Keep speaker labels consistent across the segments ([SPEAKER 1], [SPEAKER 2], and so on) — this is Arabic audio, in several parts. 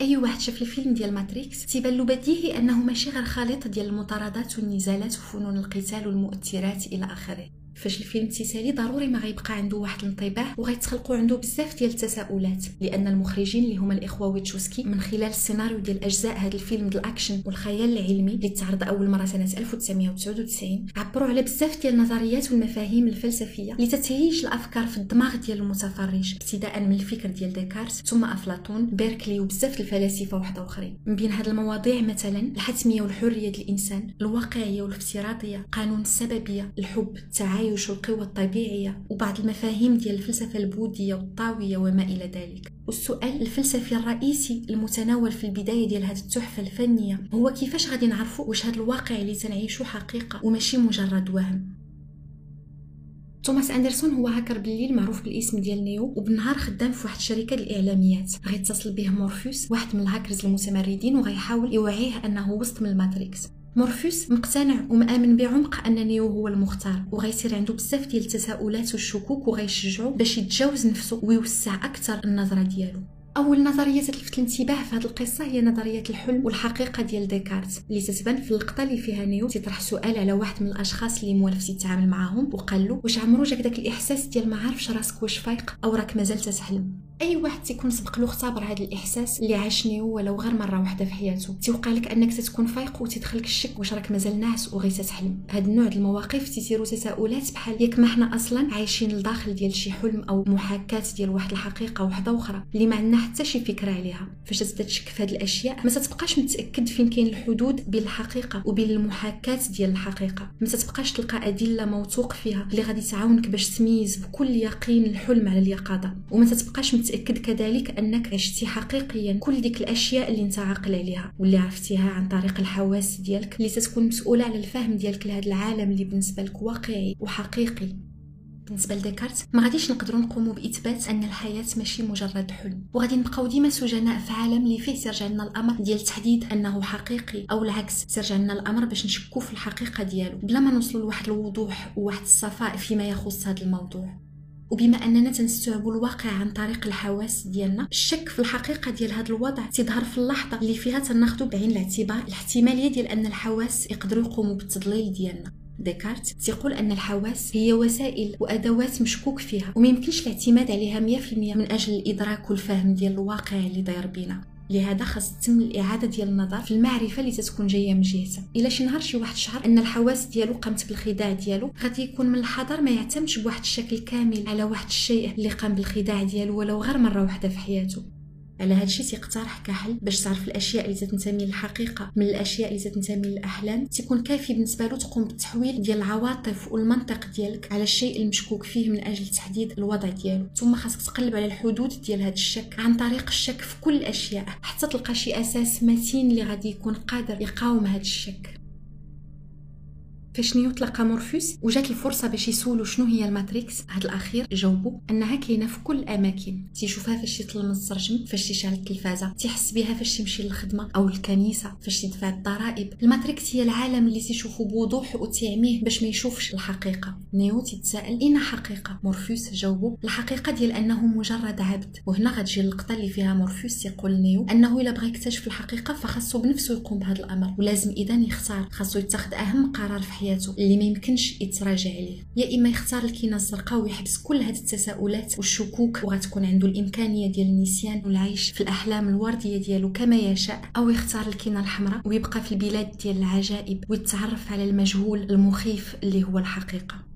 [SPEAKER 1] أي واحد شاف الفيلم ديال ماتريكس تيبان له بديهي أنه ماشي غير خليط ديال المطاردات والنزالات وفنون القتال والمؤثرات إلى آخره. فاش الفيلم تيسالي ضروري ما غيبقى عنده واحد الانطباع وغيتخلقوا عنده بزاف ديال التساؤلات لأن المخرجين اللي هما الإخوة ويتشوسكي من خلال السيناريو ديال أجزاء هذا الفيلم ديال الأكشن والخيال العلمي اللي تعرض أول مرة سنة 1999 عبروا على بزاف ديال النظريات والمفاهيم الفلسفية اللي تتهيج الأفكار في الدماغ ديال المتفرج ابتداء من الفكر ديال ديكارت ثم أفلاطون بيركلي وبزاف الفلاسفة وحدة أخرين. من بين هاد المواضيع مثلا الحتمية والحريه الإنسان الواقعية والافتراضيه قانون السببية الحب التعايش التعايش والقوى الطبيعية وبعض المفاهيم ديال الفلسفة البوذية والطاوية وما إلى ذلك. والسؤال الفلسفي الرئيسي المتناول في البداية ديال هذه التحفة الفنية هو كيفاش غادي نعرفوا واش هذا الواقع اللي تنعيشو حقيقة وماشي مجرد وهم؟ توماس أندرسون هو هاكر بالليل معروف بالاسم ديال نيو وبالنهار خدام في واحد الشركة الاعلاميات غيتصل به مورفيوس واحد من الهاكرز المتمردين وغيحاول يوعيه أنه وسط من الماتريكس. مورفيوس مقتنع ومآمن بعمق ان نيو هو المختار وغيصير عنده بزاف ديال التساؤلات والشكوك وغيشجعو باش يتجاوز نفسه ويوسع أكثر النظرة ديالو. أول نظرية تلفت الانتباه في هذه القصة هي نظرية الحلم والحقيقة ديال ديكارت اللي تتبان في اللقطة اللي فيها نيو تيطرح سؤال على واحد من الأشخاص اللي موالف تيتعامل معاهم وقال له واش عمرو جاك داك الإحساس ديال ما عارفش راسك واش فايق؟ أو راك مازال تتحلم. أي واحد تيكون سبق له اختبر هذا الإحساس اللي عاش نيو ولو غير مرة واحدة في حياته. تيوقع لك أنك تتكون فايق وتدخلك الشك واش راك مازال ناعس وغير تتحلم. هاد النوع ديال المواقف تيثيروا تساؤلات بحال ياك ما حنا أصلا عايشين لداخل ديال شي حلم أو محاكاة ديال واحد الحقيقة وحدة أخرى اللي ما عندنا حتى شي فكرة عليها. فاش تبدا تشك في هاد الأشياء ما تتبقاش متأكد فين كاين الحدود بين الحقيقة وبين المحاكاة ديال الحقيقة. ما تتبقاش تلقى أدلة موثوق فيها اللي غادي تعاونك باش تميز بكل يقين الحلم على اليقظة. وما تتبقاش متأكد كذلك أنك عشتي حقيقيا كل ديك الأشياء اللي أنت عاقل عليها واللي عرفتيها عن طريق الحواس ديالك اللي تتكون مسؤولة على الفهم ديالك لهذا العالم اللي بالنسبة لك واقعي وحقيقي. بالنسبة لديكارت ما غاديش نقدروا نقوموا بإثبات أن الحياة ماشي مجرد حلم وغادي نبقاو ديما سجناء في عالم اللي فيه سيرجع لنا الأمر ديال تحديد أنه حقيقي أو العكس سيرجع لنا الأمر باش نشكو في الحقيقة ديالو. بلا ما نوصلوا لواحد الوضوح وواحد الصفاء فيما يخص هذا الموضوع. وبما أننا تنستوعبوا الواقع عن طريق الحواس ديالنا الشك في الحقيقة ديال هذا الوضع تظهر في اللحظة اللي فيها تناخذوا بعين الاعتبار الاحتمالية ديال أن الحواس يقدروا يقوموا بالتضليل ديالنا. ديكارت تيقول أن الحواس هي وسائل وأدوات مشكوك فيها وما يمكنش الاعتماد عليها 100% من أجل الإدراك والفهم ديال الواقع اللي داير بينا. لهذا خاص تتم الإعادة ديال النظر في المعرفة اللي تتكون جاية من جهته إلا شي نهار شي واحد شعر أن الحواس ديالو قامت بالخداع ديالو غادي يكون من الحذر ما يعتمدش بواحد الشكل كامل على واحد الشيء اللي قام بالخداع ديالو ولو غير مرة واحدة في حياته. على هذا الشيء تيقترح كحل باش تعرف الأشياء اللي تنتمي للحقيقة من الأشياء اللي تنتمي للأحلام تكون كافي بالنسبة له تقوم بالتحويل ديال العواطف والمنطق ديالك على الشيء المشكوك فيه من أجل تحديد الوضع ديالو. ثم خاصك تقلب على الحدود ديال هذا الشك عن طريق الشك في كل الأشياء حتى تلقى شي أساس متين اللي غادي يكون قادر يقاوم هذا الشك. فاش نيو تلقى مورفوس وجات الفرصة باش يسولو شنو هي الماتريكس. هاد الأخير جاوبو أنها كاينة في كل الاماكن تيشوفها فاش يطل من السرجم فاش تيشعل التلفازة. تيحس بها فاش تمشي للخدمة أو الكنيسة فاش تدفع الضرائب. الماتريكس هي العالم اللي تيشوفو بوضوح وتيعميه باش ما يشوفش الحقيقة. نيو تيتساءل اين حقيقة؟ مورفوس جاوبو الحقيقة ديال أنه مجرد عبد. وهنا غتجي اللقطة اللي فيها مورفوس يقول نيو أنه إلا بغى يكتشف الحقيقة فخاصو بنفسه يقوم بهذا الأمر. ولازم اذا يختار. خاصو يتخذ أهم قرار في حياته. اللي ما يمكنش يتراجع عليه. يا إما يختار الكينه الزرقاء ويحبس كل هذه التساؤلات والشكوك وغتكون عنده الإمكانية ديال النسيان والعيش في الأحلام الورديه ديالو كما يشاء. أو يختار الكينه الحمراء ويبقى في البلاد ديال العجائب ويتعرف على المجهول المخيف اللي هو الحقيقة.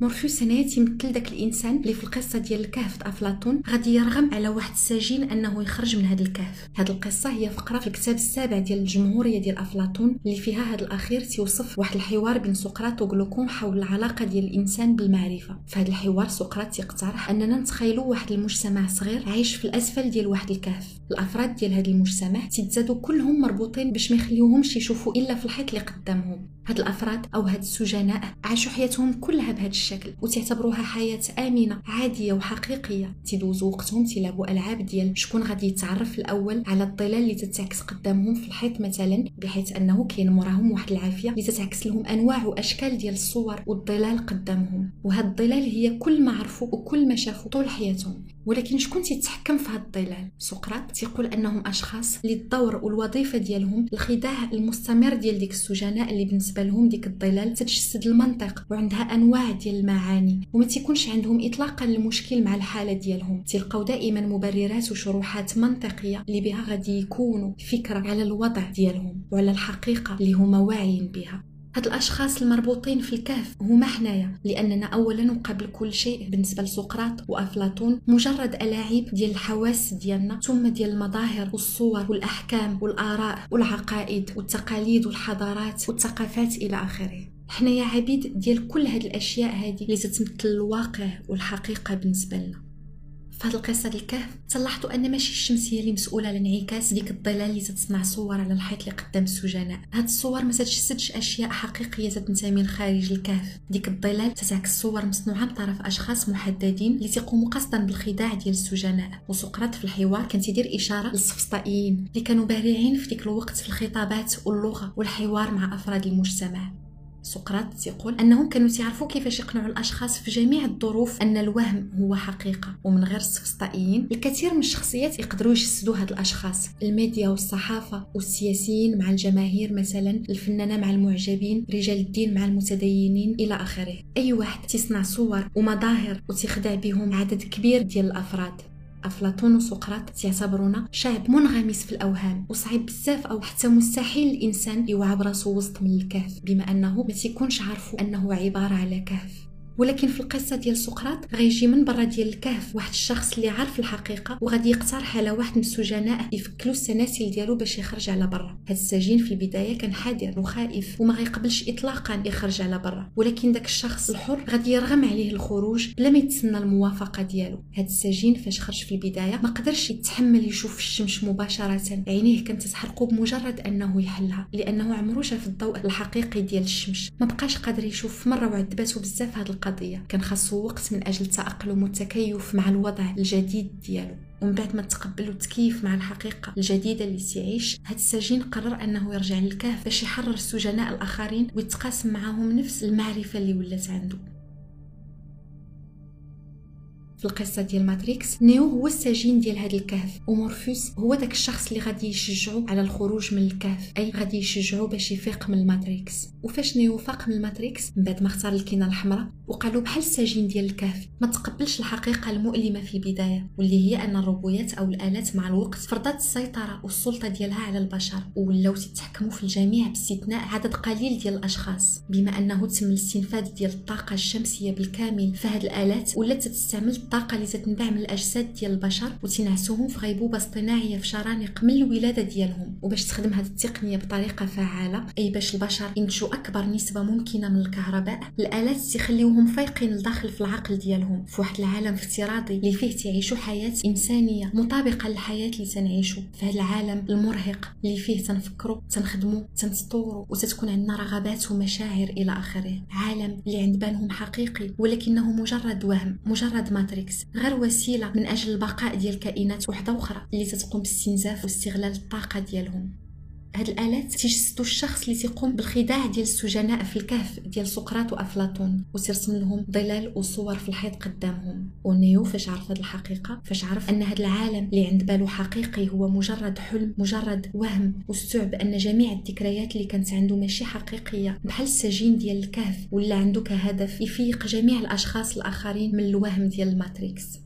[SPEAKER 1] مورفيوس هنايا تيمثل داك الإنسان اللي في القصة ديال الكهف أفلاطون غادي يرغم على واحد السجين أنه يخرج من هذا الكهف. هذه القصة هي فقرة في الكتاب السابع ديال الجمهورية ديال أفلاطون اللي فيها هذا الأخير تيوصف واحد الحوار بين سقراط وغلوكون حول العلاقة ديال الإنسان بالمعرفة. في هذا الحوار سقراط تيقترح أننا نتخيلوا واحد المجتمع صغير عايش في الأسفل ديال واحد الكهف. الأفراد ديال هذا المجتمع تيتزادوا كلهم مربوطين باش ما يخليوهمش يشوفوا إلا في الحيط اللي قدامهم. هاد الأفراد أو هاد السجناء عاشوا حياتهم كلها بهذا الشكل وتعتبروها حياة آمنة عادية وحقيقية. تيدوزوا وقتهم تيلعبوا ألعاب ديال شكون غادي يتعرف الأول على الظلال اللي تتعكس قدامهم في الحيط مثلا بحيث أنه كاين موراهم واحد العافية اللي تتعكس لهم أنواع وأشكال ديال الصور والظلال قدامهم. وهاد الظلال هي كل ما عرفوا وكل ما شافوا طول حياتهم. ولكن شكون تيتحكم في هاد الظلال؟ سقراط تيقول أنهم أشخاص اللي الدور والوظيفة ديالهم الخداع المستمر ديال ديك السجناء اللي بالنسبة لهم ديك الظلال تتجسد المنطق وعندها أنواع ديال المعاني وما تيكونش عندهم اطلاقا المشكل مع الحالة ديالهم. تلقاو دائما مبررات وشروحات منطقية اللي بها غادي يكونوا فكرة على الوضع ديالهم وعلى الحقيقة اللي هما واعيين بها. هاد الأشخاص المربوطين في الكهف هما حنايا لأننا اولا وقبل كل شيء بالنسبة لسقراط وأفلاطون مجرد ألاعيب ديال الحواس ديالنا ثم ديال المظاهر والصور والأحكام والآراء والعقائد والتقاليد والحضارات والثقافات إلى آخره. حنايا عبيد ديال كل هاد الأشياء هذه اللي تتمثل الواقع والحقيقة بالنسبة لنا. في القصة ديال الكهف تلاحظوا أن ماشي الشمس هي اللي مسؤولة على انعكاس ديك الظلال اللي تتصنع صور على الحيط اللي قدام السجناء. هاد الصور ما تجسدش أشياء حقيقية تنتمي لخارج الكهف. ديك الظلال تتعكس صور مصنوعة من طرف أشخاص محددين اللي تيقوموا قصدا بالخداع ديال السجناء. وسقراط في الحوار كان تيدير إشارة للسفسطائيين اللي كانوا بارعين في ديك الوقت في الخطابات واللغة والحوار مع أفراد المجتمع. سقراط يقول انهم كانوا تعرفوا كيفاش يقنعوا الأشخاص في جميع الظروف أن الوهم هو حقيقة ومن غير السفسطائيين الكثير من الشخصيات يقدروا يجسدوا هاد الأشخاص. الميديا والصحافة والسياسيين مع الجماهير مثلا الفنانة مع المعجبين رجال الدين مع المتدينين إلى آخره. أي واحد تصنع صور ومظاهر وتخدع بهم عدد كبير ديال الأفراد. أفلاطون وسقراط تعتبرونا شعب منغمس في الأوهام وصعيب بزاف أو حتى مستحيل الإنسان يوعى براسو وسط من الكهف بما أنه ما تيكونش عارفو أنه عبارة على كهف. ولكن في القصة ديال سقراط غيجي من برا ديال الكهف واحد الشخص اللي عارف الحقيقة وغادي يقترح على واحد من السجناء يفكلوا السلاسل ديالو باش يخرج على برا. هاد السجين في البداية كان حذر وخائف وما غيقبلش اطلاقا يخرج على برا. ولكن داك الشخص الحر غادي يرغم عليه الخروج بلا ما يتسنى الموافقة ديالو. هاد السجين فاش خرج في البداية ما قدرش يتحمل يشوف الشمس مباشرة. عينيه كانت تتحرقو بمجرد أنه يحلها لأنه عمرو شاف الضوء الحقيقي ديال الشمس. ما بقاش قادر يشوف مرة وعذباتو بزاف هاد القضية. كان خاصو وقت من أجل التأقلم والتكيف مع الوضع الجديد ديالو ومن بعد ما تقبل وتكيف مع الحقيقة الجديدة اللي سيعيش هاد السجين قرر أنه يرجع للكهف باش يحرر السجناء الآخرين ويتقاسم معاهم نفس المعرفة اللي ولات عنده. في القصة ديال ماتريكس. نيو هو السجين ديال هذا الكهف ومورفوس هو داك الشخص اللي غادي يشجعو على الخروج من الكهف أي غادي يشجعو باش يفيق من الماتريكس. وفاش نيو فاق من الماتريكس من بعد ما اختار الكينة الحمراء وقع له بحال السجين ديال الكهف ما تقبلش الحقيقة المؤلمة في البداية واللي هي أن الروبوتات أو الآلات مع الوقت فرضت السيطرة والسلطة ديالها على البشر ولاو تتحكموا في الجميع باستثناء عدد قليل ديال الأشخاص. بما أنه تم الاستنفاد ديال الطاقة الشمسية بالكامل فهاد الآلات ولات تستعمل الطاقة اللي تتنبع من الأجساد ديال البشر وتنعسوهم في غيبوبة اصطناعية في شرانق من الولادة ديالهم. وباش تخدم هذه التقنية بطريقة فعالة أي باش البشر ينتجوا أكبر نسبة ممكنة من الكهرباء الآلات تخليوهم فايقين لداخل في العقل ديالهم. في واحد العالم افتراضي اللي فيه تعيشوا حياة إنسانية مطابقة للحياة اللي تنعيشوا في هذا العالم المرهق اللي فيه تنفكروا تنخدموا تنتطوروا وتتكون عندنا رغبات ومشاعر إلى آخره. عالم اللي عند بالهم حقيقي ولكنه مجرد وهم مجرد ماتريكس ماتريكس غير وسيلة من أجل البقاء ديال كائنات وحدة أخرى اللي تتقوم باستنزاف واستغلال الطاقة ديالهم. هاد الآلات تيجسدوا الشخص اللي تيقوم بالخداع ديال السجناء في الكهف ديال سقراط وأفلاطون وترسم لهم ظلال وصور في الحيط قدامهم. ونيو فاش عرف هاد الحقيقة؟ فاش عرف أن هاد العالم اللي عند بالو حقيقي هو مجرد حلم مجرد وهم واستوعب أن جميع الذكريات اللي كانت عنده ماشي حقيقية. بحال السجين ديال الكهف ولا عنده كهدف يفيق جميع الأشخاص الآخرين من الوهم ديال الماتريكس.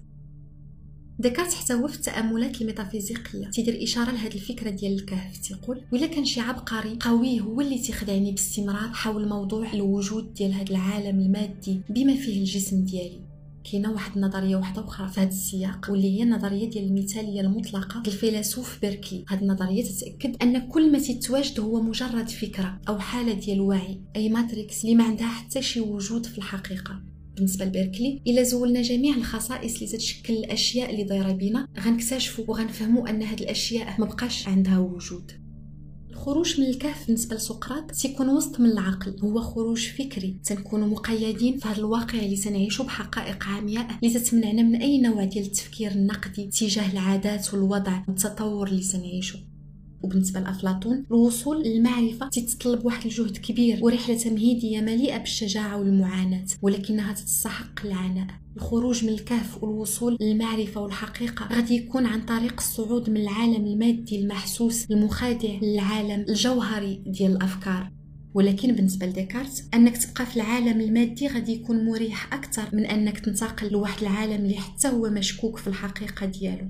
[SPEAKER 1] ديكارت حتى هو في التأملات الميتافيزيقية. تيدير إشارة لهذه الفكرة ديال الكهف تيقول ولا كان شي عبقري قوي هو اللي تيخدعني باستمرار حول موضوع الوجود ديال هذا العالم المادي بما فيه الجسم ديالي. كاينة واحد النظرية واحدة أخرى في هذا السياق واللي هي النظرية ديال المثالية المطلقة الفيلسوف بيركلي هذه النظرية تتأكد أن كل ما تتواجد هو مجرد فكرة أو حالة ديال وعي أي ماتريكس اللي ما عندها حتى شي وجود في الحقيقة. بالنسبة لبيركلي إلا زولنا جميع الخصائص اللي تتشكل الأشياء اللي دايرة بينا غنكتشفوا وغنفهموا أن هاد الأشياء ما بقاش عندها وجود. الخروج من الكهف بالنسبة لسقراط تيكون وسط من العقل هو خروج فكري. تنكونوا مقيدين في هذا الواقع اللي تنعيشوا بحقائق عمياء اللي تتمنعنا من أي نوع ديال التفكير النقدي تجاه العادات والوضع والتطور اللي تنعيشوا. وبالنسبة لأفلاطون الوصول للمعرفة تتطلب واحد الجهد كبير ورحلة تمهيدية مليئة بالشجاعة والمعاناة ولكنها تستحق العناء. الخروج من الكهف والوصول للمعرفة والحقيقة غادي يكون عن طريق الصعود من العالم المادي المحسوس المخادع للعالم الجوهري ديال الأفكار. ولكن بالنسبة لديكارت أنك تبقى في العالم المادي غادي يكون مريح أكثر من أنك تنتقل لواحد العالم اللي حتى هو مشكوك في الحقيقة ديالو.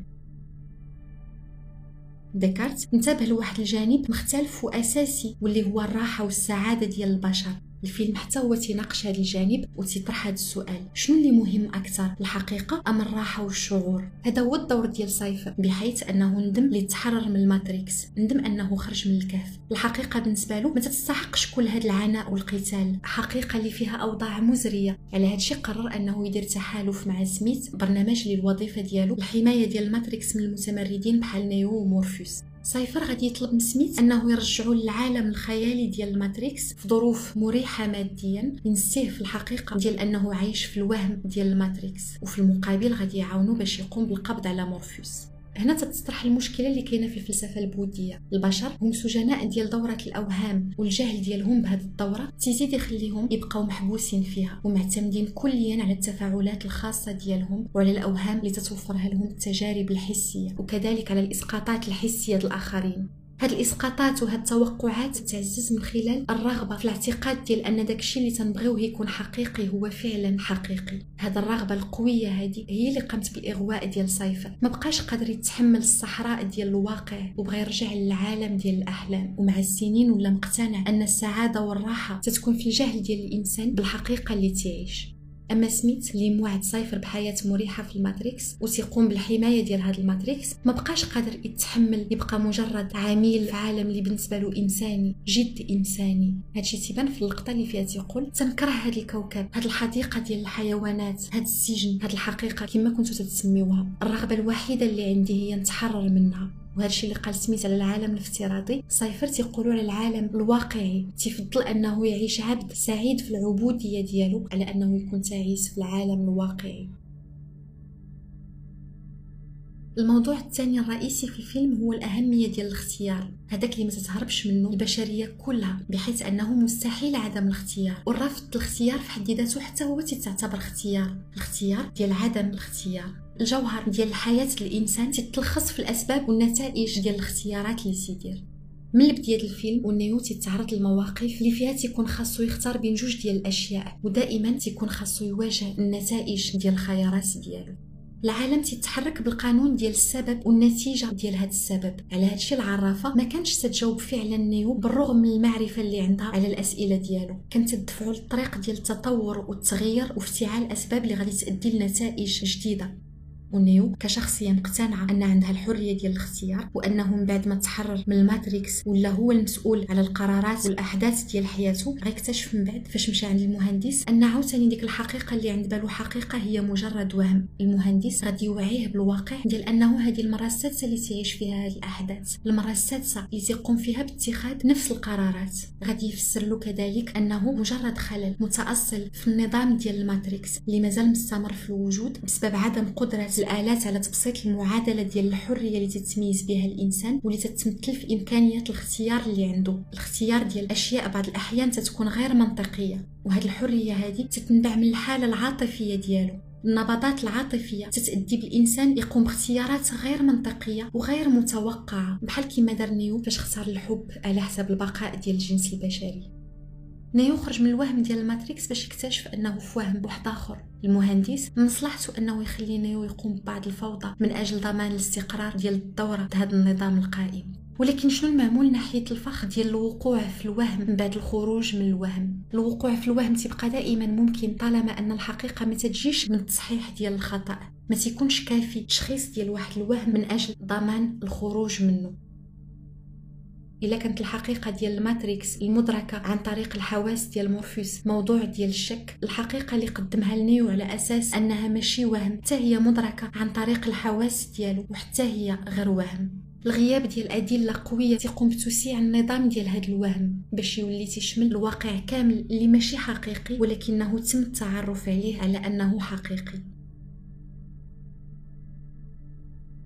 [SPEAKER 1] ديكارت انتبه لواحد الجانب مختلف وأساسي واللي هو الراحة والسعادة ديال البشر. الفيلم حتى هو تيناقش هذا الجانب وتيطرح هذا السؤال. شنو اللي مهم أكثر الحقيقة أم الراحة والشعور؟ هذا هو الدور ديال سايفر بحيث أنه ندم اللي تحرر من الماتريكس ندم أنه خرج من الكهف. الحقيقة بالنسبة له ما تستحقش كل هذا العناء والقتال. حقيقة اللي فيها أوضاع مزرية. على هذا الشيء قرر أنه يدير تحالف مع سميث برنامج اللي الوظيفة ديالو الحماية ديال الماتريكس من المتمردين بحال نيو ومورفيوس. سايفر غادي يطلب من سميث انه يرجعوا للعالم الخيالي ديال الماتريكس في ظروف مريحة ماديا ينسيه في الحقيقة ديال أنه عايش في الوهم ديال الماتريكس وفي المقابل غادي يعاونوا باش يقوم بالقبض على مورفيوس. هنا تتطرح المشكلة اللي كاينة في الفلسفة البوذية. البشر هم سجناء ديال دورة الأوهام والجهل ديالهم بهذه الدورة تيزيد يخليهم يبقاو محبوسين فيها ومعتمدين كليا على التفاعلات الخاصة ديالهم وعلى الأوهام اللي تتوفرها لهم التجارب الحسية وكذلك على الإسقاطات الحسية الاخرين هاد الإسقاطات وهاد التوقعات تعزز من خلال الرغبة في الاعتقاد ديال أن داكشي اللي تنبغيوه يكون حقيقي هو فعلا حقيقي. هاد الرغبة القوية هذه هي اللي قامت بالإغواء ديال سايفر ما بقاش قادر يتحمل الصحراء ديال الواقع وبغى يرجع للعالم ديال الأحلام. ومع السنين ولا مقتنع أن السعادة والراحة تتكون في الجهل ديال الإنسان بالحقيقة اللي تعيش. أما سميث اللي واعد سايفر بحياة مريحة في الماتريكس وتيقوم بالحماية ديال هذا الماتريكس ما بقاش قادر يتحمل يبقى مجرد عميل في عالم اللي بالنسبة له إنساني جد إنساني. هادشي تيبان في اللقطة اللي فيها تيقول تنكره هاد الكوكب هاد الحديقة ديال الحيوانات هاد السجن هاد الحقيقة. كما كنتو تتسميوها. الرغبة الوحيدة اللي عندي هي نتحرر منها. وهذا الشيء اللي قال سميث على العالم الافتراضي. سايفر تيقولو على العالم الواقعي تيفضل أنه يعيش عبد سعيد في العبودية ديالو على أنه يكون تعيس في العالم الواقعي. الموضوع الثاني الرئيسي في الفيلم هو الأهمية ديال الاختيار. هذاك اللي ما تتهربش منه البشرية كلها بحيث أنه مستحيل عدم الاختيار. والرفض الاختيار في حد ذاته حتى هو تعتبر اختيار. الاختيار ديال عدم الاختيار. الجوهر ديال الحياة الإنسان تتلخص في الأسباب والنتائج ديال الاختيارات اللي تيدير. من البداية الفيلم ونيو تيتعرض للمواقف اللي فيها تيكون خاصو يختار بين جوج ديال الأشياء ودائما تيكون خاصو يواجه النتائج ديال الخيارات ديالو. العالم تيتحرك بالقانون ديال السبب والنتيجة ديال هذا السبب. على هذا الشيء العرافة ما كانش تتجاوب فعلا نيو بالرغم من المعرفة اللي عندها على الأسئلة ديالو. كانت تدفعوا للطريق ديال التطور والتغيير وافتعال أسباب اللي غادي تؤدي لنتائج جديدة. ونيو كشخصية مقتنعة أن عندها الحرية ديال الاختيار وأنه من بعد ما تحرر من الماتريكس ولا هو المسؤول على القرارات والأحداث ديال حياته غيكتشف من بعد فاش مشى عند المهندس أن عاوتاني ديك الحقيقة اللي عند بالو حقيقة هي مجرد وهم. المهندس غادي يوعيه بالواقع ديال أنه هذه المرة السادسة اللي تعيش فيها هذه الأحداث. المرة السادسة اللي تيقوم فيها باتخاذ نفس القرارات. غادي يفسر له كذلك أنه مجرد خلل متأصل في النظام ديال الماتريكس اللي مازال مستمر في الوجود بسبب عدم قدرة الآلات على تبسيط المعادلة ديال الحرية اللي تتميز بها الإنسان واللي تتمثل في إمكانيات الاختيار اللي عنده. الاختيار ديال الأشياء بعض الأحيان تتكون غير منطقية وهذه الحرية هذه تتنبع من الحالة العاطفية ديالو. النبضات العاطفية تتأدي بالإنسان يقوم باختيارات غير منطقية وغير متوقعة بحال كيما دار نيو فاش اختار الحب على حساب البقاء ديال الجنس البشري. نيو خرج من الوهم ديال الماتريكس باش يكتشف أنه في وهم واحد آخر. المهندس مصلحته أنه يخلي نيو يقوم ببعض الفوضى من أجل ضمان الاستقرار ديال الدورة هذا النظام القائم. ولكن شنو المعمول ناحية الفخ ديال الوقوع في الوهم من بعد الخروج من الوهم؟ الوقوع في الوهم تيبقى دائما ممكن طالما أن الحقيقة ما تجيش من التصحيح ديال الخطأ. ما تيكونش كافي تشخيص ديال واحد الوهم من أجل ضمان الخروج منه. إلا كانت الحقيقة ديال الماتريكس المدركة عن طريق الحواس ديال مورفيوس موضوع ديال الشك. الحقيقة اللي قدمها لنيو على أساس أنها ماشي وهم حتى هي مدركة عن طريق الحواس ديالو وحتى هي غير وهم. الغياب ديال ادله قوية تقوم بتوسيع النظام ديال هذا الوهم باش يولي تيشمل الواقع كامل اللي ماشي حقيقي ولكنه تم التعرف عليه على أنه حقيقي.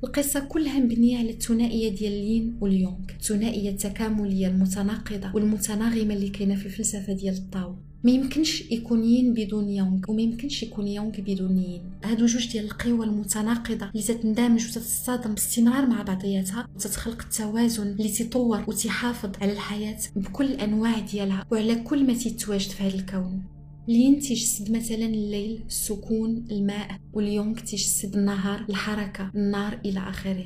[SPEAKER 1] القصة كلها مبنية على الثنائية ديال لين وليونغ الثنائية التكاملية المتناقضة والمتناغمة اللي كاينة في الفلسفة ديال الطاو. ما يمكنش يكون يين بدون يونغ وما يمكنش يكون يونغ بدون يين. هادو جوج ديال القوى المتناقضة اللي تتندمج وتتصادم باستمرار مع بعضياتها وتتخلق التوازن اللي تطور وتحافظ على الحياة بكل الانواع ديالها وعلى كل ما تتواجد في هذا الكون. لين تيجسد مثلا الليل السكون الماء واليونغ تيجسد النهار الحركة النار إلى آخره.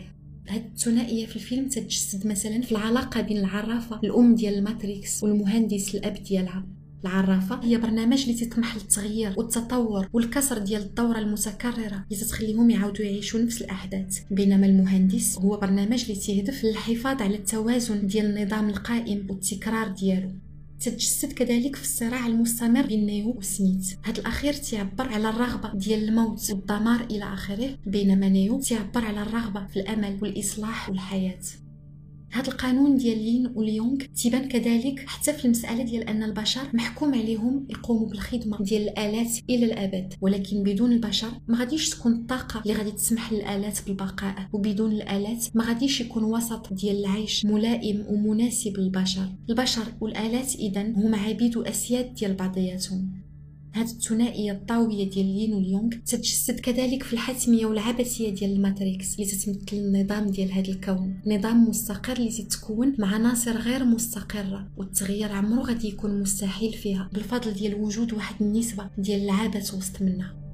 [SPEAKER 1] هاد الثنائية في الفيلم تتجسد مثلا في العلاقة بين العرافة الأم ديال الماتريكس والمهندس الأب ديالها. العرافة هي برنامج اللي تطمح للتغيير والتطور والكسر ديال الدورة المتكررة اللي تتخليهم يعاودوا يعيشوا نفس الأحداث. بينما المهندس هو برنامج اللي تهدف للحفاظ على التوازن ديال النظام القائم والتكرار ديالو. تتجسد كذلك في الصراع المستمر بين نيو وسميث هذا الأخير تعبر على الرغبة ديال الموت والدمار إلى آخره بينما نيو تعبر على الرغبة في الأمل والإصلاح والحياة. هذا القانون ديال الين واليانغ تيبان كذلك حتى في المسألة ديال أن البشر محكوم عليهم يقوموا بالخدمة ديال الآلات إلى الأبد. ولكن بدون البشر ما غاديش تكون الطاقة اللي غادي تسمح للآلات بالبقاء. وبدون الآلات ما غاديش يكون وسط ديال العيش ملائم ومناسب للبشر. البشر والآلات اذا هما عبيد واسياد ديال بعضياتهم. هاد الثنائية الطاوية ديال الين واليانغ تتجسد كذلك في الحتميه والعبثية ديال الماتريكس اللي تتمثل النظام ديال هذا الكون. نظام مستقر اللي تتكون مع عناصر غير مستقرة والتغيير عمره غادي يكون مستحيل فيها بالفضل ديال وجود واحد النسبة ديال العبث وسط منها.